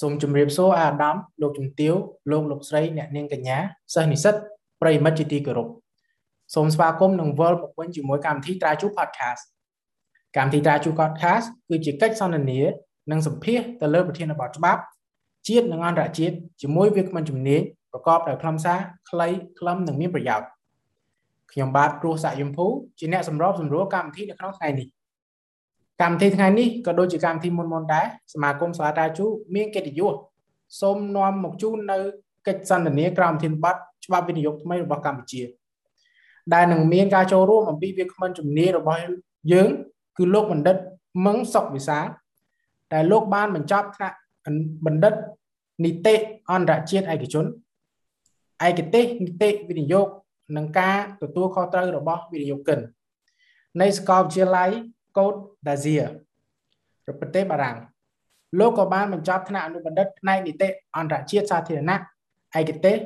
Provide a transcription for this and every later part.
សូមជម្រាបសួរអាដាមលោកជំទាវលោកលោកស្រីអ្នកនាងកញ្ញាសិស្សនិស្សិតប្រិមិត្តជាទីគោរពសូមស្វាគមន៍និងវិលមកវិញជាមួយកម្មវិធីត្រាជូ podcast កម្មវិធីត្រាជូ podcast គឺជាកិច្ចសន្ទនានិងសម្ភាសទៅលើប្រធានបទច្បាប់ជាតិនិងអន្តរជាតិជាមួយវាគ្មិនជំនាញប្រកបដោយខ្លឹមសារខ្លីខ្លឹមនិងមានប្រយោជន៍ខ្ញុំបាទគ្រូសាក់យមភូជាអ្នកសម្របសម្រួលកម្មវិធីនៅក្នុងថ្ងៃនេះ កម្មវិធីថ្ងៃនេះក៏ដូចជាកម្មវិធីមុនមុនដែរសមាគមសាលាតាជូមានកិត្តិយសសូមនាំមកជូននៅកិច្ចសន្ទនាក្រោមធានបတ်ច្បាប់វិនិយោគថ្មីរបស់កម្ពុជា ដែលនឹងមានការចូលរួមអំពីវាគ្មិនជំនាញរបស់យើងគឺលោកបណ្ឌិតមឹងសុកវិសាដែលលោកបានបញ្ចប់ថ្នាក់បណ្ឌិតនីតិអន្តរជាតិឯកជនឯកទេសនីតិវិនិយោគនិងការទទួលខុសត្រូវរបស់វិនិយោគិននៃសាកលវិទ្យាល័យ កូតដាហ្សៀប្រទេសបារាំងលោកក៏បានបញ្ចប់ថ្នាក់អនុបណ្ឌិតផ្នែកនីតិអន្តរជាតិសាធារណៈឯកទេស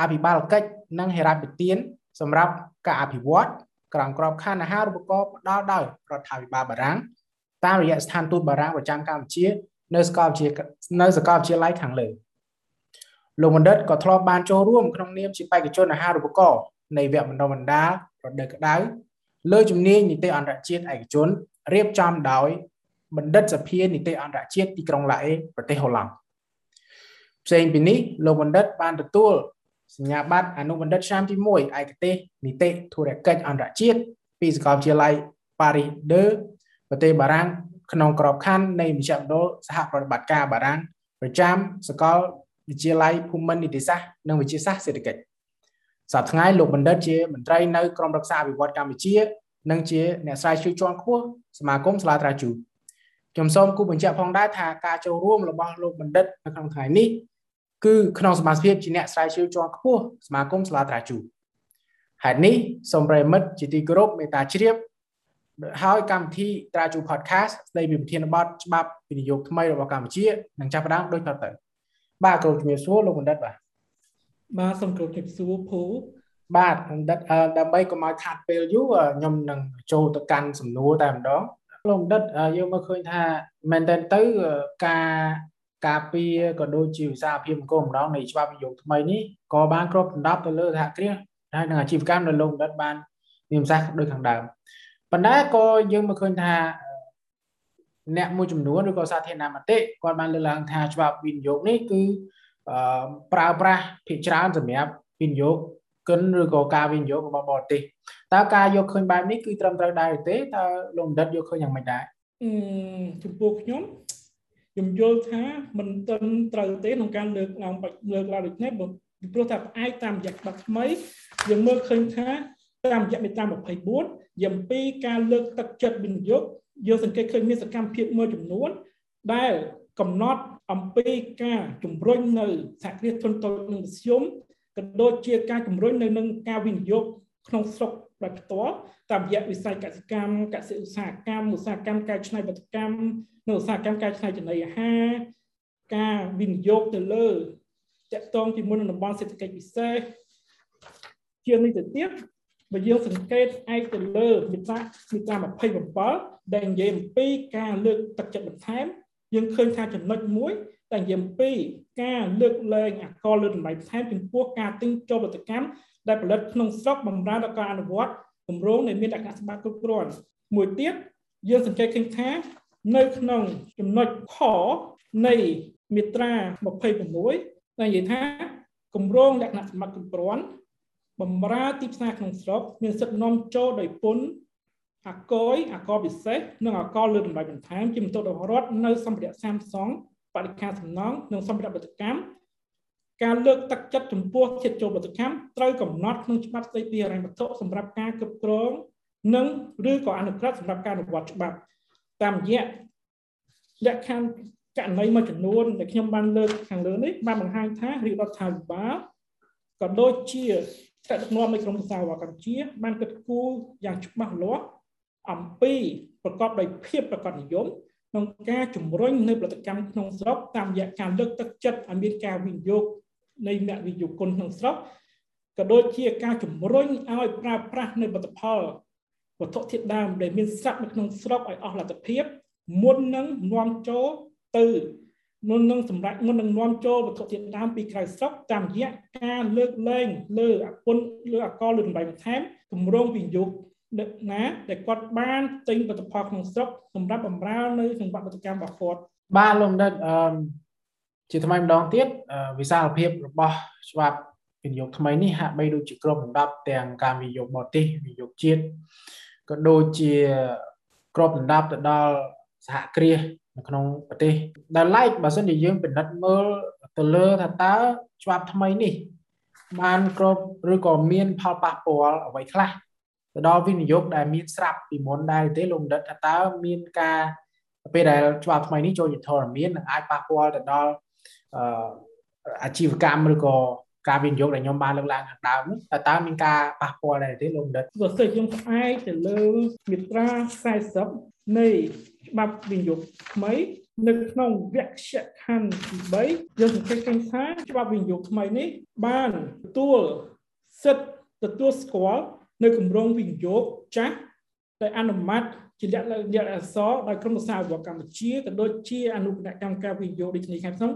អភិបាលកិច្ចនិងហេរ៉ាបទានសម្រាប់ការអភិវឌ្ឍក្រោមក្របខ័ណ្ឌអាហារូបករណ៍ផ្ដល់ដោយរដ្ឋាភិបាលបារាំងតាមរយៈស្ថានទូតបារាំងប្រចាំកម្ពុជា នៅសាកលវិទ្យានៅសាកលវិទ្យាល័យខាងលើលោកបណ្ឌិតក៏ធ្លាប់បានចូលរួមក្នុងនាមជាបេក្ខជនអាហារូបករណ៍នៃវគ្គបណ្ដុះបណ្ដាលរដូវក្តៅ លើជំនាញនីតិអន្តរជាតិឯកជនរៀបចំដោយបណ្ឌិតសភានីតិអន្តរជាតិទីក្រុងឡាអេប្រទេសហូឡង់ផ្សេងពីនេះលោកបណ្ឌិតបានទទួលសញ្ញាបត្រអនុបណ្ឌិតឆ្នាំទី1ឯកទេសនីតិធុរកិច្ចអន្តរជាតិពីសាកលវិទ្យាល័យ Paris 2ប្រទេសបារាំងក្នុងក្របខ័ណ្ឌនៃមជ្ឈមណ្ឌលសហប្រតិបត្តិការបារាំងប្រចាំសាកលវិទ្យាល័យភូមិន្ទនីតិសាស្ត្រនិងវិទ្យាសាស្ត្រសេដ្ឋកិច្ច សប្តាហ៍ថ្ងៃលោកបណ្ឌិតជាមន្ត្រីនៅក្រមរក្សាអភិវឌ្ឍកម្ពុជា និងជាអ្នកស្រាវជ្រាវជាន់ខ្ពស់សមាគមសាលាត្រាជូខ្ញុំសូមគូបញ្ជាក់ផងដែរថាការចូលរួមរបស់លោកបណ្ឌិតនៅក្នុងថ្ងៃនេះគឺក្នុងសមាជិកជាអ្នកស្រាវជ្រាវជាន់ខ្ពស់សមាគមសាលាត្រាជូហេតុនេះសូមប្រិមិត្តជាទីគោរពមេត្តាជ្រាបហើយកម្មវិធីត្រាជូ podcast ស្ដីពីប្រធានបទច្បាប់វិនិយោគថ្មីរបស់កម្ពុជានឹងចាប់ផ្ដើមដូចតទៅបាទគ្រូជំរាបសួរលោកបណ្ឌិតបាទ បាទសូមគោរពជំរាបសួរភូបាទបណ្ឌិតដើម្បីកុំឲ្យខាត់ពេលយូរខ្ញុំនឹងចូលទៅកាន់សំណួរតែម្ដងលោកបណ្ឌិតយើងមកឃើញថាមែនតើទៅការការពារក៏ដូចជាវិសាភាពអង្គម្ដងនៃច្បាប់វិនិយោគថ្មីនេះក៏បានគ្របដណ្ដប់ទៅលើសហគ្រាសហើយនឹងអាជីវកម្មនៅលោកបណ្ឌិតបានមានប្រសាសន៍ដូចខាងដើមប៉ុន្តែក៏យើងមកឃើញថាអ្នកមួយចំនួនឬក៏សាធារណមតិគាត់បានលើកឡើងថាច្បាប់វិនិយោគនេះគឺ ប្រើប្រាស់ភាគច្រើនសម្រាប់វិនិយោគកិនឬក៏ការវិនិយោគរបស់បរទេសតើការយកឃើញបែបនេះគឺត្រឹមត្រូវដែរទេតើលោកបណ្ឌិតយកឃើញយ៉ាងម៉េចដែរចំពោះខ្ញុំខ្ញុំយល់ថាមិនត្រឹមត្រូវទេក្នុងការលើកឡើងលើកឡើងដូចនេះពីព្រោះថាផ្អែកតាមរយៈច្បាប់ថ្មីយើងមើលឃើញថាតាមរយៈមេត្រា24យ៉ាងពីការលើកទឹកចិត្តវិនិយោគយើងសង្កេតឃើញមានសកម្មភាពមួយចំនួនដែល កំណត់អំពីការជំរុញនៅសហគ្រាសធុនតូចនិងមធ្យមក៏ដូចជាការជំរុញនៅនឹងការវិនិយោគក្នុងស្រុកដោយផ្ទាល់តាមរយៈវិស័យកសិកម្មកសិឧស្សាហកម្មឧស្សាហកម្មកែច្នៃផលិតកម្មនិងឧស្សាហកម្មកែច្នៃចំណីអាហារការវិនិយោគទៅលើតកតងជាមួយនឹងតំបន់សេដ្ឋកិច្ចពិសេសជាងនេះទៅទៀតបើយើងសង្កេតឯកទៅលើមេត្រាមេត្រា27ដែលនិយាយអំពីការលើកទឹកចិត្តបន្ថែម យើងឃើញថាចំណុចមួយតែនិយាយអំពីការលើកលែងអកលលើតម្លៃបន្ថែមចំពោះការទិញចូលផលិតកម្មដែលផលិតក្នុងស្រុកបំរើដល់ការអនុវត្តគម្រោងដែលមានលក្ខណៈច្បាប់គ្រប់គ្រាន់មួយទៀតយើងសង្កេតឃើញថានៅក្នុងចំណុចខនៃមាត្រា26ដែលនិយាយថាគម្រោងលក្ខណៈសម្បត្តិគ្រប់គ្រាន់បំរើទីផ្សារក្នុងស្រុកមានសិទ្ធិនាំចូលដោយពន្ធ អកយអកពិសេសនិងអកលលើតម្លៃបន្ថែមជាបន្ទុករបស់រដ្ឋនៅសម្ភារៈសាមសង់បរិការសំណង់និងសម្ភារៈបដកម្មការលើកទឹកចិត្តចំពោះជាតិចូលបដកម្មត្រូវកំណត់ក្នុងច្បាប់ស្តីពីហិរញ្ញវត្ថុសម្រាប់ការគ្រប់គ្រងនិងឬក៏អនុក្រឹត្យសម្រាប់ការអនុវត្តច្បាប់តាមរយៈលក្ខខណ្ឌករណីមួយចំនួនដែលខ្ញុំបានលើកខាងលើនេះបានបង្ហាញថារាជរដ្ឋាភិបាលក៏ដូចជាថ្នាក់ដឹកនាំនៃក្រមសាវកម្ពុជាបានគិតគូរយ៉ាងច្បាស់លាស់ អំពីប្រកបដោយភាពប្រកបនិយមក្នុងការជំរុញនៅផលិតកម្មក្នុងស្រុកតាមរយៈការលើកទឹកចិត្តឲ្យមានការវិនិយោគនៃអ្នកវិនិយោគគុណក្នុងស្រុកក៏ដូចជាការជំរុញឲ្យប្រើប្រាស់នៅផលិតផលវត្ថុធាតុដើមដែលមានស្រាប់នៅក្នុងស្រុកឲ្យអស់លទ្ធភាពមុននឹងនាំចូលទៅមុននឹងសម្រាប់មុននឹងនាំចូលវត្ថុធាតុដើមពីក្រៅស្រុកតាមរយៈការលើកលែងលើអគុណលើអកលលើតម្លៃបន្ថែមគម្រោងវិនិយោគ ណាដែលគាត់បានទិញផលិតផលក្នុងស្រុកសម្រាប់បម្រើនៅសង្វាក់ផលិតកម្មរបស់គាត់បាទលោកដិតអឺជាថ្មីម្ដងទៀតវិសាលភាពរបស់ច្បាប់វិនិយោគថ្មីនេះហាក់បីដូចជាគ្របដណ្ដប់ទាំងការវិនិយោគបរទេសវិនិយោគជាតិក៏ដូចជាគ្របដណ្ដប់ទៅដល់សហគ្រាសនៅក្នុងប្រទេសដែលឡែកបើសិនជាយើងពិនិត្យមើលទៅលើថាតើច្បាប់ថ្មីនេះបានគ្របឬក៏មានផលប៉ះពាល់អ្វីខ្លះ ទៅដល់វិនិយោគដែលមានស្រាប់ពីមុនដែរទេលោកបណ្ឌិតថាតើមានការពេលដែលច្បាប់ថ្មីនេះចូលជាធរមាននឹងអាចប៉ះពាល់ទៅដល់អាជីវកម្មឬក៏ការវិនិយោគដែលខ្ញុំបានលើកឡើងខាងដើមនោះតើតើមានការប៉ះពាល់ដែរទេលោកបណ្ឌិតបើសិនខ្ញុំផ្អែកទៅលើមាត្រា40នៃច្បាប់វិនិយោគថ្មីនៅក្នុងវគ្គខណ្ឌទី3យើងសង្កេតឃើញថាច្បាប់វិនិយោគថ្មីនេះបានទទួលសិទ្ធិទទួលស្គាល់ នៅគម្រោងវិនិយោគចាស់ដែលអនុម័តជាលក្ខណៈអក្សរដោយក្រមសាវកកម្ពុជាក៏ដូចជាអនុគណៈកម្មការវិនិយោគដូចគ្នាខាងក្នុង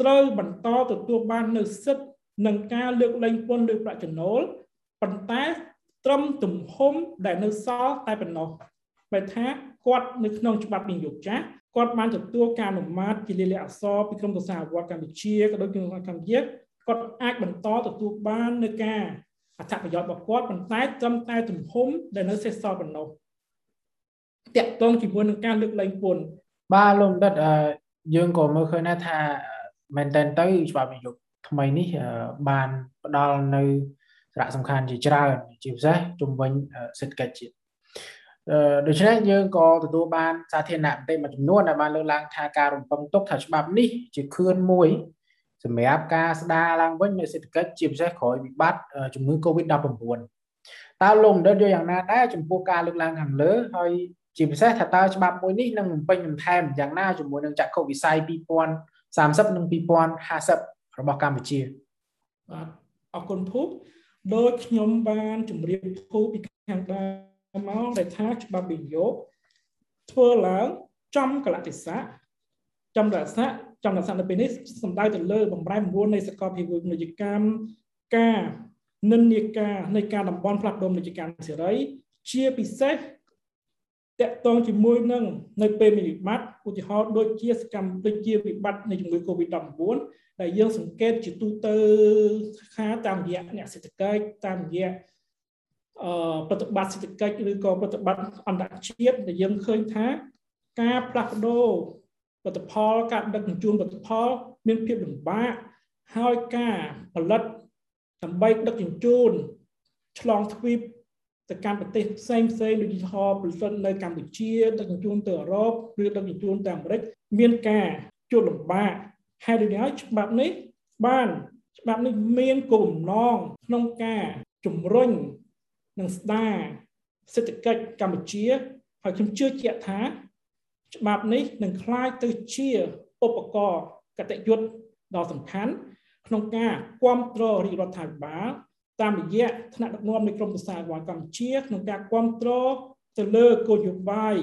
ត្រូវបន្តទទួលបាននៅសិទ្ធិនឹងការលើកលែងពន្ធឬប្រាក់ចំណូលប៉ុន្តែត្រឹមទំហំដែលនៅសល់តែប៉ុណ្ណោះបែរថាគាត់នៅក្នុងច្បាប់វិនិយោគចាស់គាត់បានទទួលការអនុម័តជាលាយអក្សរពីក្រមប្រសាវត្តកម្ពុជាក៏ដូចជាកម្ពុជាគាត់អាចបន្តទទួលបាននៅការ អត្ថប្រយោជន៍របស់គាត់ប៉ុន្តែត្រឹមតែទំហំដែលនៅសេសសល់ប៉ុណ្ណោះតាក់ទងជាមួយនឹងការលើកលែងពន្ធបាទលោកដិតយើងក៏មើលឃើញដែរថាមែនតើទៅច្បាប់វិនិយោគថ្មីនេះបានផ្ដល់នៅសារៈសំខាន់ជាច្រើនជាពិសេសជំវិញសេដ្ឋកិច្ចជាតិដូច្នេះយើងក៏ទទួលបានសាធារណមតិមួយចំនួនដែលបានលើកឡើងថាការរំពឹងទុកថាច្បាប់នេះជាខឿនមួយ សម្រាប់ការស្ដារឡើងវិញនៃសេដ្ឋកិច្ចជាពិសេសក្រោយវិបត្តិជំងឺ Covid-19 តើលោកបណ្ឌិតយកយ៉ាងណាដែរចំពោះការលើកឡើងខាងលើហើយជាពិសេសថាតើច្បាប់មួយនេះនឹងបំពេញបន្ថែមយ៉ាងណាជាមួយនឹងចក្ខុវិស័យ2030និង2050របស់កម្ពុជាបាទអរគុណភូមិដោយខ្ញុំបានជម្រាបភូមិពីខាងដើមមកដែលថាច្បាប់វិនិយោគធ្វើឡើងចំកលតិសៈចំរស័ក ចំរស័កនៅពេលនេះសំដៅទៅលើបំរែបំរួលនៃសកលភាវូបនីយកម្មការនិន្នាការនៃការតំបន់ផ្លាស់ប្ដូរនីយកម្មសេរីជាពិសេសតកតងជាមួយនឹងនៅពេលមានវិបត្តិឧទាហរណ៍ដូចជាសកម្មដូចជាវិបត្តិនៃជំងឺ Covid-19 ដែលយើងសង្កេតជាទូទៅថាតាមរយៈអ្នកសេដ្ឋកិច្ចតាមរយៈអឺប្រតិបត្តិសេដ្ឋកិច្ចឬក៏ប្រតិបត្តិអន្តរជាតិដែលយើងឃើញថាការផ្លាស់ប្ដូរ ផលិតផលការដឹកជញ្ជូនផលិតផល មានភាពលំបាកហើយការផលិតដើម្បីដឹកជញ្ជូនឆ្លងទ្វីបទៅកាន់ប្រទេសផ្សេងផ្សេងដូចជាផលិតនៅកម្ពុជាដឹកជញ្ជូនទៅអឺរ៉ុបឬដឹកជញ្ជូនទៅអាមេរិកមានការជួបលំបាកហេតុនេះហើយច្បាប់នេះបានច្បាប់នេះមានគោលបំណងក្នុងការជំរុញនិងស្ដារសេដ្ឋកិច្ចកម្ពុជាហើយខ្ញុំជឿជាក់ថា ច្បាប់នេះនឹងคล้ายទៅជាឧបករណ៍កតយុត្តដ៏សំខាន់ក្នុងការគ្រប់គ្រងរាជរដ្ឋាភិបាលតាមរយៈថ្នាក់ដឹកនាំនៃក្រមប្រសាវកម្ពុជាក្នុងការគ្រប់គ្រងទៅលើគោលនយោបាយ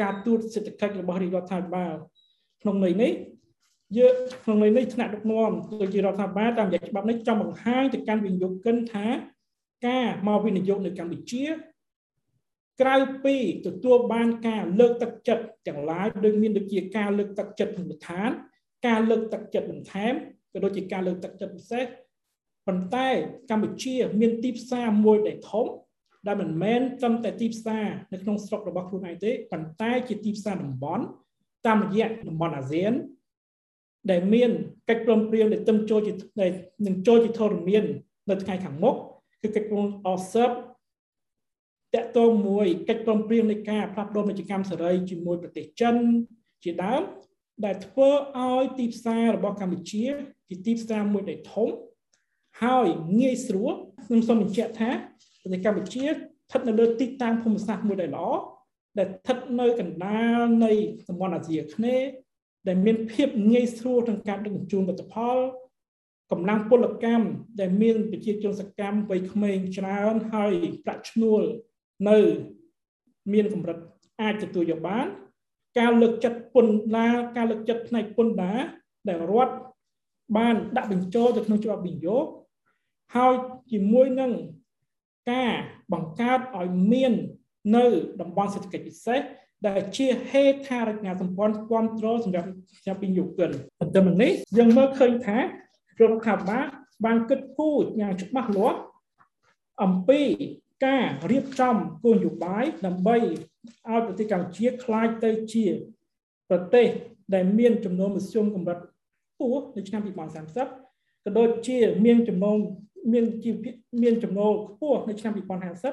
ការទូតសេដ្ឋកិច្ចរបស់រាជរដ្ឋាភិបាលក្នុងន័យនេះយើងក្នុងន័យនេះថ្នាក់ដឹកនាំដូចជារដ្ឋាភិបាលតាមរយៈច្បាប់នេះចង់បង្ហាញទៅកាន់វិនិយោគិនថាការមកវិនិយោគនៅកម្ពុជា ក្រៅពីទទួលបានការលើកទឹកចិត្តទាំងឡាយដូចមានដូចជាការលើកទឹកចិត្តមូលដ្ឋាន ការលើកទឹកចិត្តបន្ថែមក៏ដូចជាការលើកទឹកចិត្តពិសេសប៉ុន្តែកម្ពុជា មានទីផ្សារមួយដែលធំដែលមិនមែនត្រឹមតែទីផ្សារនៅក្នុងស្រុករបស់ខ្លួនឯងទេប៉ុន្តែជាទីផ្សារតំបន់តាមរយៈតំបន់អាស៊ាន ដែលមានកិច្ចព្រមព្រៀងដែលទើបចូលជានឹងចូលជាធរមាន នៅថ្ងៃខាងមុខគឺកិច្ចព្រមអសឹប តកតមួយកិច្ចព្រមព្រៀងនៃការផ្លាស់ប្ដូរពាណិជ្ជកម្មសេរីជាមួយប្រទេសចិនជាដើមដែលធ្វើឲ្យទីផ្សាររបស់កម្ពុជាជាទីផ្សារមួយដែលធំហើយងាយស្រួលខ្ញុំសូមបញ្ជាក់ថាប្រទេសកម្ពុជាស្ថិតនៅលើទីតាំងភូមិសាស្ត្រមួយដែលល្អដែលស្ថិតនៅកណ្ដាលនៃតំបន់អាស៊ីអាគ្នេយ៍ដែលមានភាពងាយស្រួលក្នុងការដឹកជញ្ជូនផលិតផលកម្លាំងពលកម្មដែលមានប្រជាជនសកម្មវ័យក្មេងច្រើនហើយប្រាក់ឈ្នួល នៅមានកម្រិតអាចទទួលយកបាន ការលើកចិត្តពន្ធដារការលើកចិត្តផ្នែកពន្ធដារដែលរដ្ឋបានដាក់បញ្ចូលទៅក្នុងច្បាប់វិនិយោគហើយជាមួយនឹងការបង្កើតឲ្យមាន នៅតំបន់សេដ្ឋកិច្ចពិសេសដែលជាហេដ្ឋារចនាសម្ព័ន្ធគ្រប់គ្រងសម្រាប់ចាប់វិនិយោគិនបន្ទាប់មកនេះយើងមើលឃើញថារដ្ឋាភិបាលបានគិតគូរយ៉ាងច្បាស់លាស់អំពី ការរៀបចំគោលនយោបាយដើម្បីឲ្យប្រទេសកម្ពុជាក្លាយទៅជាប្រទេសដែលមានចំនួនមធ្យមកម្រិតខ្ពស់នៅឆ្នាំ2030ក៏ដូចជាមានចំណូលមានជីវមានចំណូលខ្ពស់នៅឆ្នាំ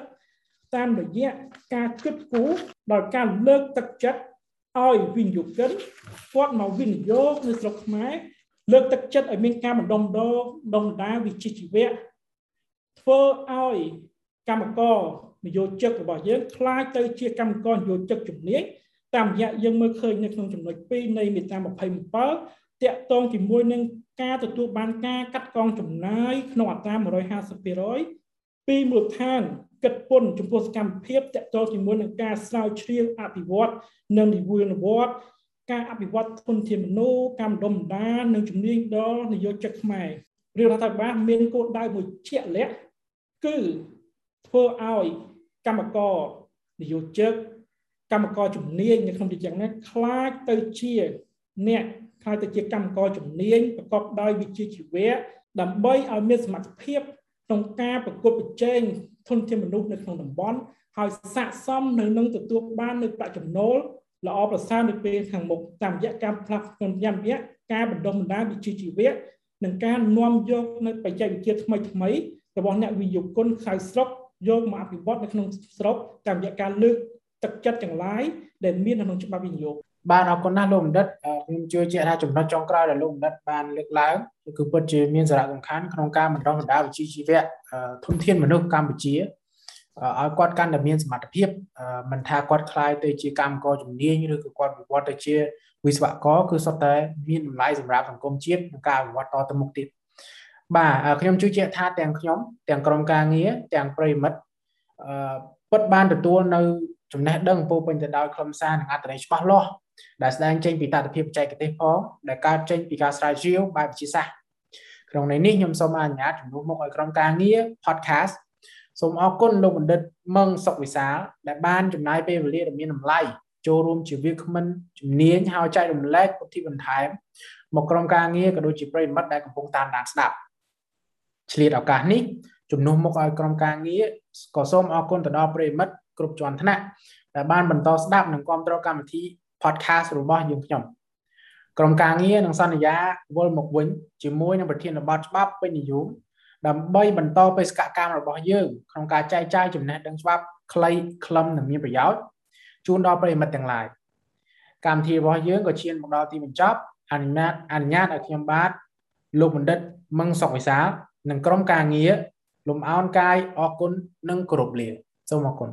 2050តាមរយៈការគិតគូរដោយការលើកទឹកចិត្តឲ្យវិនិយោគិនគាត់មកវិនិយោគនៅស្រុកខ្មែរលើកទឹកចិត្តឲ្យមានការបណ្ដុំដងដុំដាវិជ្ជាជីវៈធ្វើឲ្យ កម្មករនយោជិករបស់យើងคล้ายទៅជាកម្មករនយោជិកជំនាញតាមរយៈយើងមើលឃើញនៅក្នុងចំណុច2នៃមាត្រា27តាក់ទងជាមួយនឹងការទទួលបានការកាត់កងចំណាយក្នុងអត្រា150%ពីមូលដ្ឋានគិតពន្ធចំពោះសកម្មភាពតាក់ទងជាមួយនឹងការស្រាវជ្រាវអភិវឌ្ឍនិងនិវេនវត្ត ការអភិវឌ្ឍធនធានមនុស្សកម្មដុំដានិងជំនាញដល់នយោជិកខ្មែររាជរដ្ឋាភិបាលមានគោលដៅមួយជាក់លាក់គឺ ធ្វើឲ្យកម្មករនយោជិកកម្មករជំនាញនៅក្នុងទីយ៉ាងនេះខ្លាចទៅជាអ្នកខ្លាចទៅជាកម្មករជំនាញប្រកបដោយវិជ្ជាជីវៈដើម្បីឲ្យមានសមត្ថភាពក្នុងការប្រកួតប្រជែងធនធានមនុស្សនៅក្នុងតំបន់ហើយស័ក្តិសមនៅនឹងទទួលបាននៅប្រាក់ចំណូលល្អប្រសើរនៅពេលខាងមុខតាមរយៈការផ្លាស់ប្ដូរតាមរយៈការបណ្ដុះបណ្ដាលវិជ្ជាជីវៈនិងការនាំយកនៅបច្ចេកវិទ្យាថ្មីថ្មីរបស់អ្នកវិនិយោគិនខៅស្រុក យកមកអភិវឌ្ឍនៅក្នុងស្រុកតាមរយៈការលើកទឹកចិត្តទាំងឡាយដែលមាននៅក្នុងច្បាប់វិនិយោគបាទអរគុណណាស់លោកបណ្ឌិតខ្ញុំជឿជាក់ថាចំណុចចុងក្រោយដែលលោកបណ្ឌិតបានលើកឡើងគឺពិតជាមានសារៈសំខាន់ក្នុងការបណ្ដុះបណ្ដាលវិជ្ជាជីវៈធនធានមនុស្សកម្ពុជាឲ្យគាត់កាន់តែមានសមត្ថភាពមិនថាគាត់ខ្លាយទៅជាកម្មករជំនាញឬក៏គាត់វិវត្តទៅជាវិស្វករគឺសុទ្ធតែមានតម្លៃសម្រាប់សង្គមជាតិនិងការវិវត្តតទៅមុខទៀត បាទខ្ញុំជឿជាក់ថាទាំងខ្ញុំទាំងក្រុមការងារទាំងប្រិមិត្តអឺពិតបានទទួលនៅចំណេះដឹងពោពេញទៅដោយខ្លឹមសារនិងអត្ថន័យច្បាស់លាស់ដែលស្ដែងចេញពីតតិភាពបច្ចេកទេសផងដែលកើតចេញពីការស្រាវជ្រាវបែបវិទ្យាសាស្ត្រក្នុងន័យនេះខ្ញុំសូមអនុញ្ញាតជំនួសមកឲ្យក្រុមការងារ podcast សូមអរគុណលោកបណ្ឌិតមឹងសុកវិសាលដែលបានចំណាយពេលវេលាដ៏មានតម្លៃចូលរួមជាវាគ្មិនជំនាញហើយចែករំលែកពុទ្ធិបន្ថែមមកក្រុមការងារក៏ដូចជាប្រិមិត្តដែលកំពុងតាមដានស្ដាប់ ឆ្លៀតឱកាសនេះជំនួសមកឲ្យក្រុមការងារក៏សូមអរគុណទៅដល់ប្រិមិត្តគ្រប់ជាន់ថ្នាក់ដែលបានបន្តស្ដាប់និងគ្រប់គ្រងកម្មវិធី podcast របស់យើងខ្ញុំក្រុមការងារនឹងសន្យាវិលមកវិញជាមួយនឹងប្រធានបទច្បាប់ពេញនិយមដើម្បីបន្តបេសកកម្មរបស់យើងក្នុងការចែកចាយចំណេះដឹងច្បាប់ខ្លីខ្លឹមនិងមានប្រយោជន៍ជូនដល់ប្រិយមិត្តទាំងឡាយកម្មវិធីរបស់យើងក៏ឈានមកដល់ទីបញ្ចប់អនុញ្ញាតអនុញ្ញាតឲ្យខ្ញុំបាទលោកបណ្ឌិតមឹងសុកវិសាល និងក្រុមការងារលំអោនកាយអរគុណនិងគោរពលាសូមអរគុណ